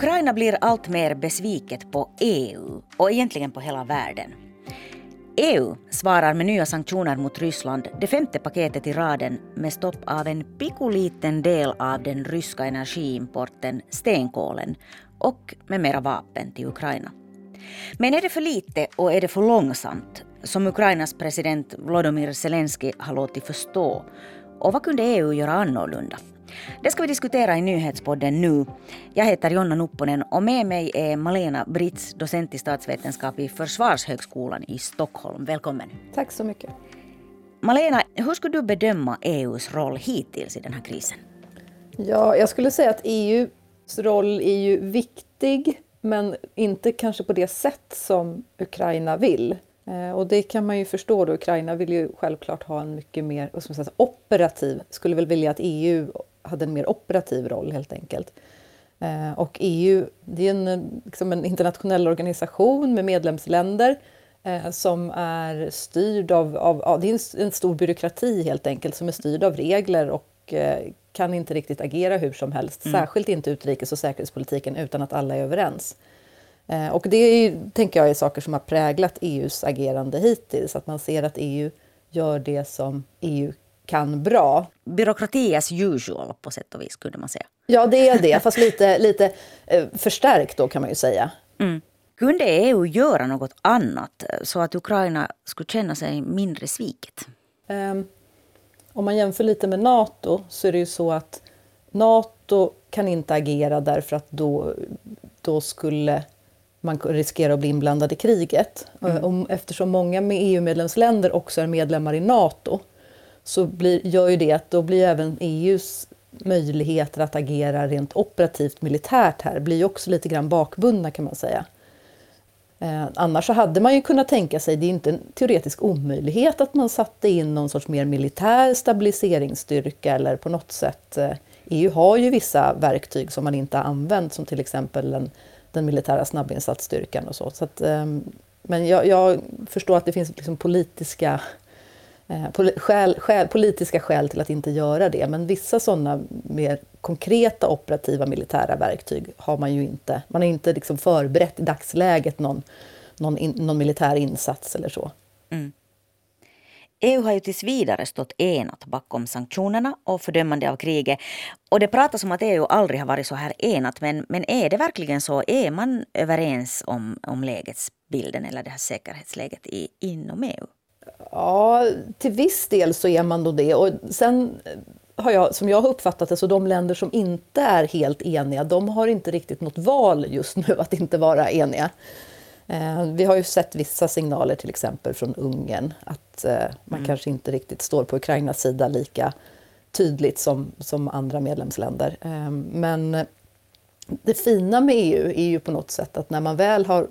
Ukraina blir allt mer besviket på EU och egentligen på hela världen. EU svarar med nya sanktioner mot Ryssland, det femte paketet i raden med stopp av en pikoliten del av den ryska energiimporten, stenkolen, och med mera vapen till Ukraina. Men är det för lite och är det för långsamt, som Ukrainas president Volodymyr Zelensky har låtit förstå? Och vad kunde EU göra annorlunda? Det ska vi diskutera i nyhetspodden nu. Jag heter Jonna Nupponen och med mig är Malena Britz, docent i statsvetenskap vid Försvarshögskolan i Stockholm. Välkommen. Tack så mycket. Malena, hur skulle du bedöma EUs roll hittills i den här krisen? Ja, jag skulle säga att EUs roll är ju viktig, men inte kanske på det sätt som Ukraina vill. Eh, och det kan man ju förstå då. Ukraina vill ju självklart ha en mycket mer ska man säga, operativ, skulle väl vilja att EU hade en mer operativ roll helt enkelt. Eh, och EU, det är en, liksom en internationell organisation med medlemsländer eh, som är styrd av, av, av, det är en stor byråkrati helt enkelt som är styrd av regler och kan inte riktigt agera hur som helst, mm. särskilt inte utrikes och säkerhetspolitiken utan att alla är överens. Och det är, tänker jag är saker som har präglat EUs agerande hittills, att man ser att EU gör det som EU kan bra. Byråkrati as usual på sätt och vis kunde man säga. Ja, det är det, fast lite, lite eh, förstärkt då kan man ju säga. Mm. Kunde EU göra något annat eh, så att Ukraina skulle känna sig mindre sviket? Um, om man jämför lite med Nato så är det ju så att Nato kan inte agera därför att då, då skulle man riskera att bli inblandad i kriget. Mm. Och eftersom många med EU-medlemsländer också är medlemmar i Nato så blir, gör ju det att då blir även EUs möjligheter att agera rent operativt militärt här blir också lite grann bakbundna kan man säga. Eh, annars så hade man ju kunnat tänka sig, det är inte en teoretisk omöjlighet att man satte in någon sorts mer militär stabiliseringsstyrka eller på något sätt. Eh, EU har ju vissa verktyg som man inte har använt som till exempel den, den militära snabbinsatsstyrkan och så. så att, ehm, men jag, jag, förstår att det finns liksom politiska eh, skäl, skäl, politiska skäl till att inte göra det. Men vissa sådana mer konkreta operativa militära verktyg har man ju inte. Man har inte liksom förberett i dagsläget någon, någon, in, någon militär insats eller så. Mm. EU har ju tills vidare stått enat bakom sanktionerna och fördömande av kriget. Och det pratas om att EU aldrig har varit så här enat, men, men är det verkligen så? Är man överens om, om lägesbilden eller det här säkerhetsläget i, inom EU? Ja, till viss del så är man då det. Och sen har jag, som jag har uppfattat det, så de länder som inte är helt eniga, de har inte riktigt något val just nu att inte vara eniga. Eh, vi har ju sett vissa signaler, till exempel från Ungern, att eh, man mm. kanske inte riktigt står på Ukrainas sida lika tydligt som, som andra medlemsländer. Eh, men det fina med EU är ju på något sätt att när man väl har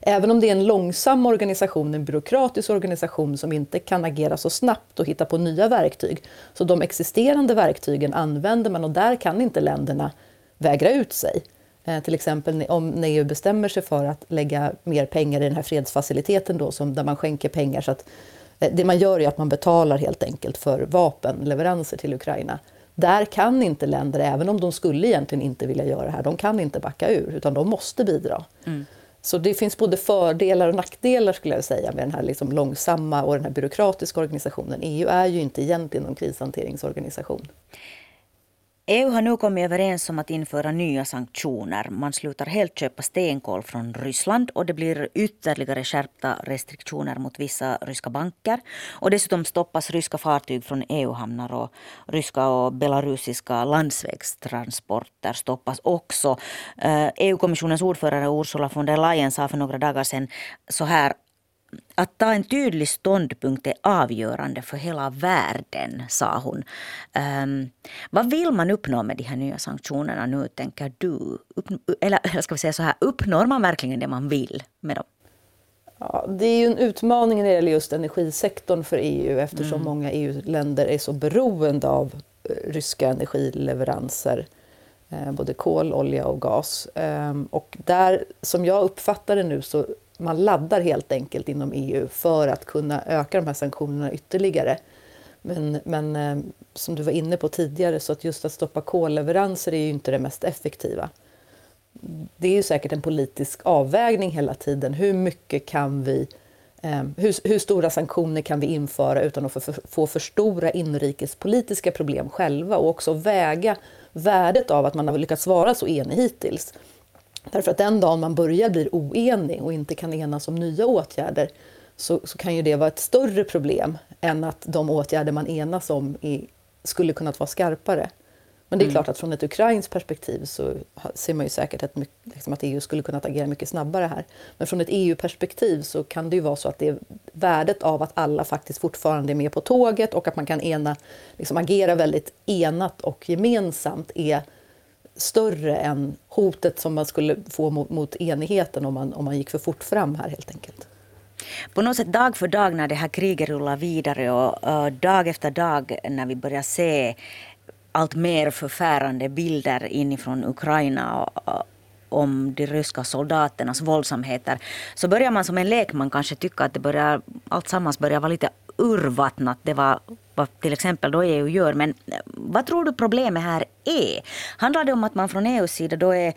Även om det är en långsam organisation, en byråkratisk organisation som inte kan agera så snabbt och hitta på nya verktyg. Så de existerande verktygen använder man och där kan inte länderna vägra ut sig. Eh, till exempel om EU bestämmer sig för att lägga mer pengar i den här fredsfaciliteten då, som, där man skänker pengar. Så att, eh, det man gör är att man betalar helt enkelt för vapenleveranser till Ukraina. Där kan inte länder, även om de skulle egentligen inte vilja göra det här, de kan inte backa ur, utan de måste bidra. Mm. Så det finns både fördelar och nackdelar skulle jag säga med den här liksom långsamma och den här byråkratiska organisationen. EU är ju inte egentligen någon krishanteringsorganisation. EU har nu kommit överens om att införa nya sanktioner. Man slutar helt köpa stenkol från Ryssland och det blir ytterligare skärpta restriktioner mot vissa ryska banker. Och dessutom stoppas ryska fartyg från EU-hamnar och ryska och belarusiska landsvägstransporter stoppas också. Eh, e EU-kommissionens ordförande Ursula von der Leyen sa för några dagar sedan så här att ta en tydlig ståndpunkt är avgörande för hela världen, sa hon. Um, vad vill man uppnå med de här nya sanktionerna nu, tänker du? Upp, eller ska vi säga så här, uppnår man verkligen det man vill med dem? Ja, det är ju en utmaning när det gäller just energisektorn för EU eftersom mm. många EU-länder är så beroende av eh, ryska energileveranser. Eh, både kol, olja och gas. Ehm, och där, som jag uppfattar det nu, så man laddar helt enkelt inom EU för att kunna öka de här sanktionerna ytterligare. Men, men eh, som du var inne på tidigare, så att just att stoppa kolleveranser är ju inte det mest effektiva. det är ju säkert en politisk avvägning hela tiden. Hur mycket kan vi eh, hur, hur, stora sanktioner kan vi införa utan att få för, få för stora inrikespolitiska problem själva och också väga värdet av att man har lyckats vara så enig hittills. Därför att den dagen man börjar bli oenig och inte kan enas om nya åtgärder så, så kan ju det vara ett större problem än att de åtgärder man enas om är, skulle kunnat vara skarpare. Men det är mm. klart att från ett ukrainskt perspektiv så ser man ju säkert att, liksom att EU skulle kunnat agera mycket snabbare här. Men från ett EU-perspektiv så kan det ju vara så att det är värdet av att alla faktiskt fortfarande är med på tåget och att man kan ena, liksom agera väldigt enat och gemensamt är större än hotet som man skulle få mot, mot enigheten om man, om man gick för fort fram här helt enkelt. På något sätt dag för dag när det här kriget rullar vidare och uh, dag efter dag när vi börjar se allt mer förfärande bilder inifrån Ukraina och, om de ryska soldaternas våldsamheter så börjar man som en lekman kanske tycka att det börjar, allt sammans börjar vara lite urvattnat. Det var vad till exempel då EU gör. Men eh, vad tror du problemet här är? Handlar det om att man från EUs sida då är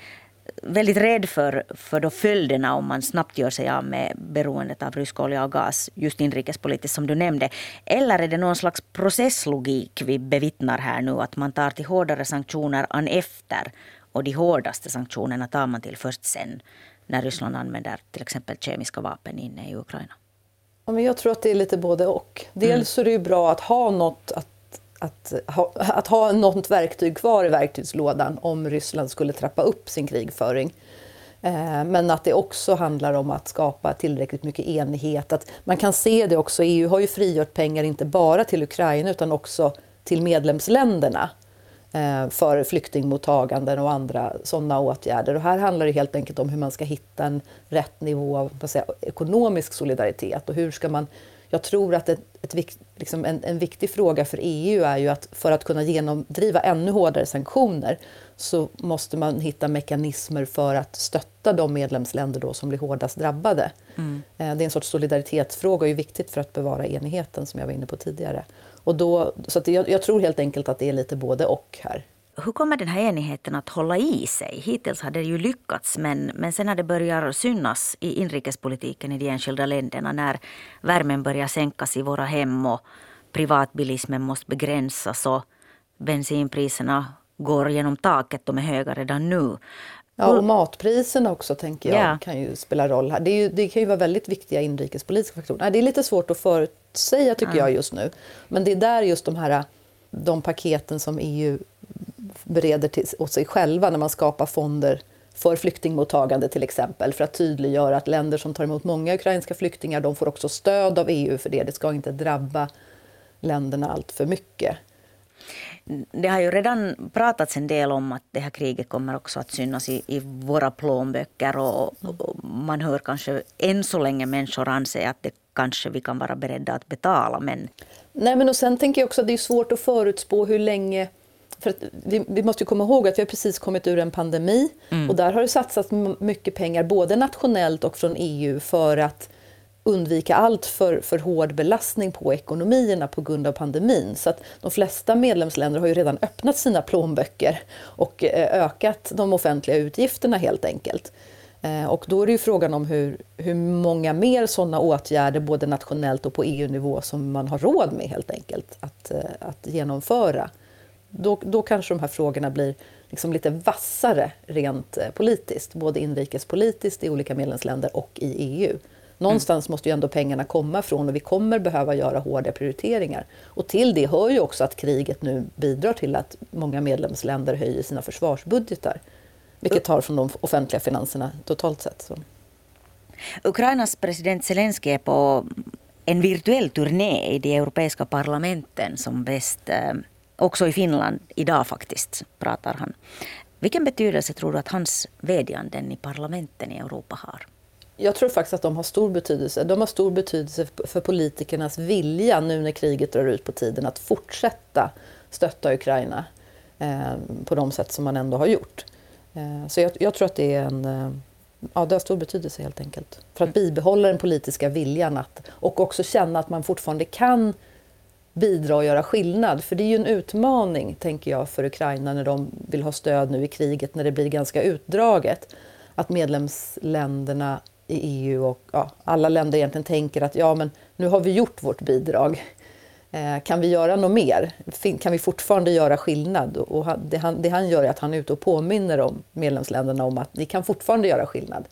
väldigt rädd för, för då följderna om man snabbt gör sig av med beroendet av rysk olja och gas, just inrikespolitiskt som du nämnde. Eller är det någon slags processlogik vi bevittnar här nu, att man tar till hårdare sanktioner an efter och de hårdaste sanktionerna tar man till först sen när Ryssland använder till exempel kemiska vapen inne i Ukraina? Ja, men jag tror att det är lite både och. Dels mm. är det ju bra att ha något att att ha, att ha något verktyg kvar i verktygslådan om Ryssland skulle trappa upp sin krigföring. Eh, men att det också handlar om att skapa tillräckligt mycket enighet. Att man kan se det också, EU har ju frigjort pengar inte bara till Ukraina utan också till medlemsländerna för flyktingmottaganden och andra sådana åtgärder. Och här handlar det helt enkelt om hur man ska hitta en rätt nivå av säga, ekonomisk solidaritet och hur ska man jag tror att ett, ett, liksom en, en, viktig fråga för EU är ju att för att kunna genomdriva ännu hårdare sanktioner så måste man hitta mekanismer för att stötta de medlemsländer då som blir hårdast drabbade. Mm. Eh, det är en sorts solidaritetsfråga och är viktigt för att bevara enigheten som jag var inne på tidigare. Och då, så jag, jag tror helt enkelt att det är lite både och här. Hur kommer den här enigheten att hålla i sig? Hittills har det ju lyckats men, men sen när det börjar synas i inrikespolitiken i de enskilda länderna när värmen börjar sänkas i våra hem och privatbilismen måste begränsas och bensinpriserna går genom taket, de är höga redan nu. Ja, och matpriserna också tänker jag ja. kan ju spela roll här. Det, ju, det, kan ju vara väldigt viktiga inrikespolitiska faktorer. Det är lite svårt att förutsäga tycker ja. jag just nu. Men det är där just de här de paketen som EU bereder till, åt sig själva när man skapar fonder för flyktingmottagande till exempel, för att tydliggöra att länder som tar emot många ukrainska flyktingar, de får också stöd av EU för det. Det ska inte drabba länderna allt för mycket. Det har ju redan pratats en del om att det här kriget kommer också att synas i, i våra plånböcker och, och, man hör kanske än så länge människor anse att det kanske vi kan vara beredda att betala. Men... Nej, men och sen tänker jag också att det är svårt att förutspå hur länge för vi, vi, måste komma ihåg att vi har precis kommit ur en pandemi mm. och där har det satsats mycket pengar både nationellt och från EU för att undvika allt för, för hård belastning på ekonomierna på grund av pandemin. Så att de flesta medlemsländer har ju redan öppnat sina plånböcker och eh, ökat de offentliga utgifterna helt enkelt. Eh, och då är det ju frågan om hur, hur många mer sådana åtgärder, både nationellt och på EU-nivå, som man har råd med helt enkelt att, eh, att genomföra. Då, då kanske de här frågorna blir liksom lite vassare rent politiskt, både inrikespolitiskt i olika medlemsländer och i EU. Någonstans mm. måste ju ändå pengarna komma från och vi kommer behöva göra hårda prioriteringar. Och till det hör ju också att kriget nu bidrar till att många medlemsländer höjer sina försvarsbudgetar. Vilket tar från de offentliga finanserna totalt sett. Så. Ukrainas president Zelensky är på en virtuell turné i de europeiska parlamenten som bäst eh, Också i Finland idag faktiskt pratar han. Vilken betydelse tror du att hans vädjanden i parlamenten i Europa har? Jag tror faktiskt att de har stor betydelse. De har stor betydelse för politikernas vilja nu när kriget drar ut på tiden att fortsätta stötta Ukraina eh, på de sätt som man ändå har gjort. Eh, så jag, jag, tror att det är en eh, Ja, det har stor betydelse helt enkelt. För att bibehålla den politiska viljan att, och också känna att man fortfarande kan bidra och göra skillnad. För det är ju en utmaning, tänker jag, för Ukraina när de vill ha stöd nu i kriget, när det blir ganska utdraget. Att medlemsländerna i EU och ja, alla länder egentligen tänker att ja, men nu har vi gjort vårt bidrag. Eh, kan vi göra något mer? Kan vi fortfarande göra skillnad? Och det han, det han gör är att han är ute och påminner om medlemsländerna om att ni kan fortfarande göra skillnad.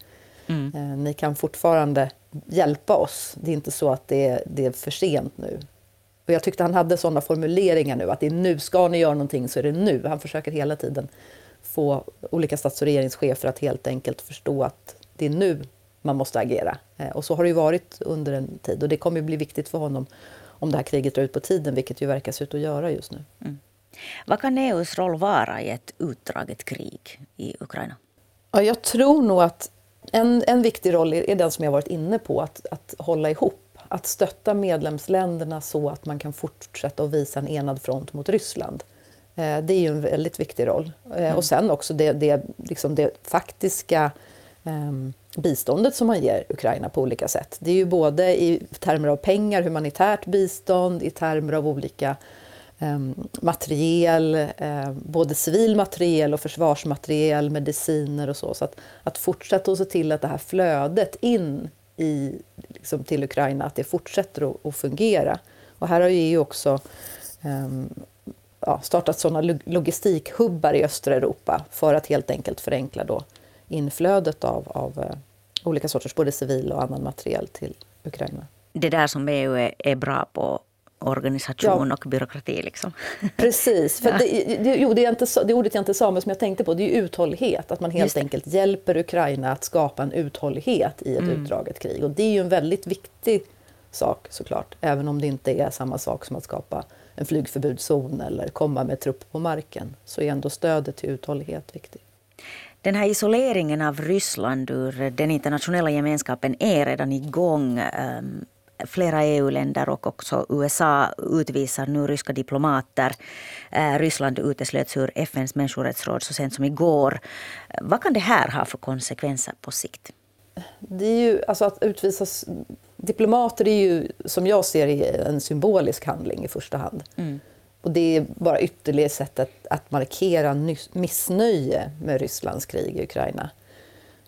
Mm. Eh, ni kan fortfarande hjälpa oss. Det är inte så att det är, det är för sent nu. Och jag tyckte han hade sådana formuleringar nu, att det är nu, ska ni göra någonting så är det nu. Han försöker hela tiden få olika stats och regeringschefer att helt enkelt förstå att det är nu man måste agera. Eh, och så har det ju varit under en tid och det kommer bli viktigt för honom om det här kriget drar ut på tiden, vilket ju verkar se ut att göra just nu. Mm. Vad kan EUs roll vara i ett utdraget krig i Ukraina? Ja, jag tror nog att en, en viktig roll är, är den som jag varit inne på, att, att hålla ihop. Att stötta medlemsländerna så att man kan fortsätta att visa en enad front mot Ryssland. Eh, det är ju en väldigt viktig roll. Eh, mm. Och sen också det, det, liksom det faktiska Ehm, biståndet som man ger Ukraina på olika sätt. Det är ju både i termer av pengar, humanitärt bistånd, i termer av olika eh, materiel, eh, både civil materiel och försvarsmateriel, mediciner och så. Så att, att fortsätta att se till att det här flödet in i, liksom till Ukraina, att det fortsätter att, att fungera. Och här har ju EU också eh, ja, startat sådana logistikhubbar i östra Europa för att helt enkelt förenkla då inflödet av, av uh, olika sorters både civil och annan materiel till Ukraina. Det där som EU är, är bra på organisation ja. och byråkrati. Liksom. Precis. För ja. det, det, jo, det, är inte, det ordet jag inte sa, men som jag tänkte på, det är uthållighet. Att man helt enkelt hjälper Ukraina att skapa en uthållighet i ett mm. utdraget krig. Och det är ju en väldigt viktig sak såklart, även om det inte är samma sak som att skapa en flygförbudszon eller komma med trupp på marken, så är ändå stödet till uthållighet viktigt. Den här isoleringen av Ryssland ur den internationella gemenskapen är redan igång. Um, flera EU-länder och också USA utvisar nu ryska diplomater. Uh, Ryssland uteslöts ur FNs människorättsråd så sent som igår. Vad kan det här ha för konsekvenser på sikt? Det är ju, alltså att utvisas diplomater är ju, som jag ser en symbolisk handling i första hand. Mm. Och det är bara ytterligare ett sätt att, att markera missnöje med Rysslands krig i Ukraina.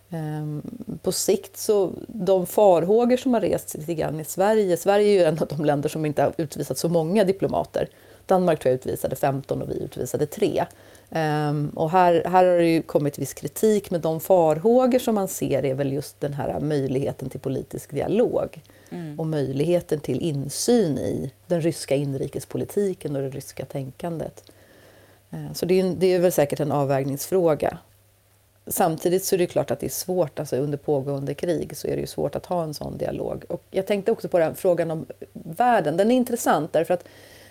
Ehm, på sikt så, de farhågor som har rests lite grann i Sverige, Sverige är ju en av de länder som inte har utvisat så många diplomater. Danmark tror jag utvisade 15 och vi utvisade 3. Um, och här, här har det ju kommit viss kritik, men de farhågor som man ser är väl just den här möjligheten till politisk dialog mm. och möjligheten till insyn i den ryska inrikespolitiken och det ryska tänkandet. Uh, så det är, det är väl säkert en avvägningsfråga. Samtidigt så är det klart att det är svårt, alltså under pågående krig så är det ju svårt att ha en sån dialog. Och jag tänkte också på den frågan om världen, den är intressant därför att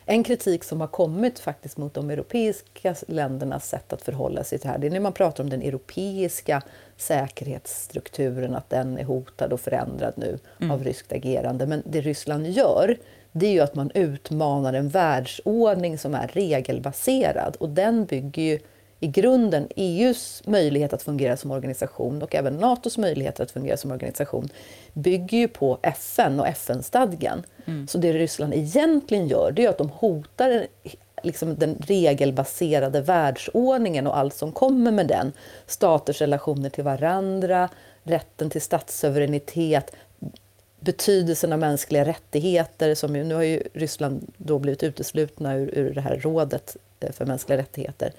en kritik som har kommit faktiskt mot de europeiska ländernas sätt att förhålla sig till det här, det är när man pratar om den europeiska säkerhetsstrukturen, att den är hotad och förändrad nu mm. av ryskt agerande. Men det Ryssland gör, det är ju att man utmanar en världsordning som är regelbaserad och den bygger ju i grunden EUs möjlighet att fungera som organisation och även Natos möjligheter att fungera som organisation bygger ju på FN och FN-stadgan. Mm. Så det Ryssland egentligen gör det är att de hotar liksom den regelbaserade världsordningen och allt som kommer med den. Staters relationer till varandra, rätten till statssuveränitet, betydelsen av mänskliga rättigheter. Som ju, nu har ju Ryssland då blivit uteslutna ur, ur det här rådet eh, för mänskliga rättigheter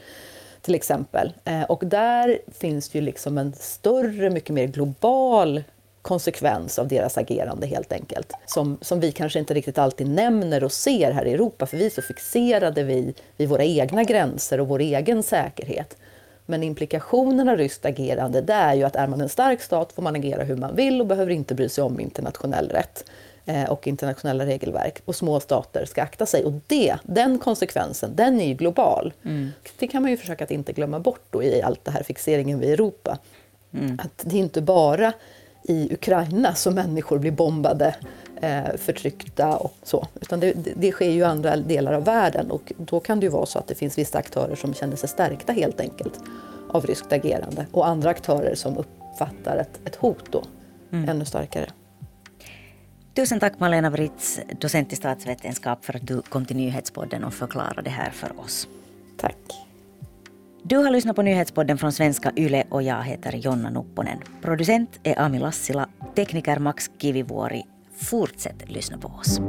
till exempel. Eh, och där finns ju liksom en större, mycket mer global konsekvens av deras agerande helt enkelt. Som, som vi kanske inte riktigt alltid nämner och ser här i Europa, för vi är så fixerade vid, vid våra egna gränser och vår egen säkerhet. Men implikationen av ryskt agerande det är ju att är man en stark stat får man agera hur man vill och behöver inte bry sig om internationell rätt. Eh, och internationella regelverk och små stater ska akta sig. Och det, den konsekvensen, den är ju global. Mm. Det kan man ju försöka att inte glömma bort då i allt det här fixeringen vid Europa. Mm. Att det är inte bara i Ukraina som människor blir bombade, eh, förtryckta och så. Utan det, det, sker ju i andra delar av världen och då kan det ju vara så att det finns vissa aktörer som känner sig stärkta helt enkelt av ryskt agerande och andra aktörer som uppfattar ett, ett hot då mm. ännu starkare. Tusen tack Malena Britz, docent i statsvetenskap, för att du kom till Nyhetspodden och förklarade det här för oss. Tack. Du har lyssnat på Nyhetspodden från svenska YLE och jag heter Jonna Nupponen. Producent är Ami Lassila, tekniker Max Kivivuori. Fortsätt lyssna på oss.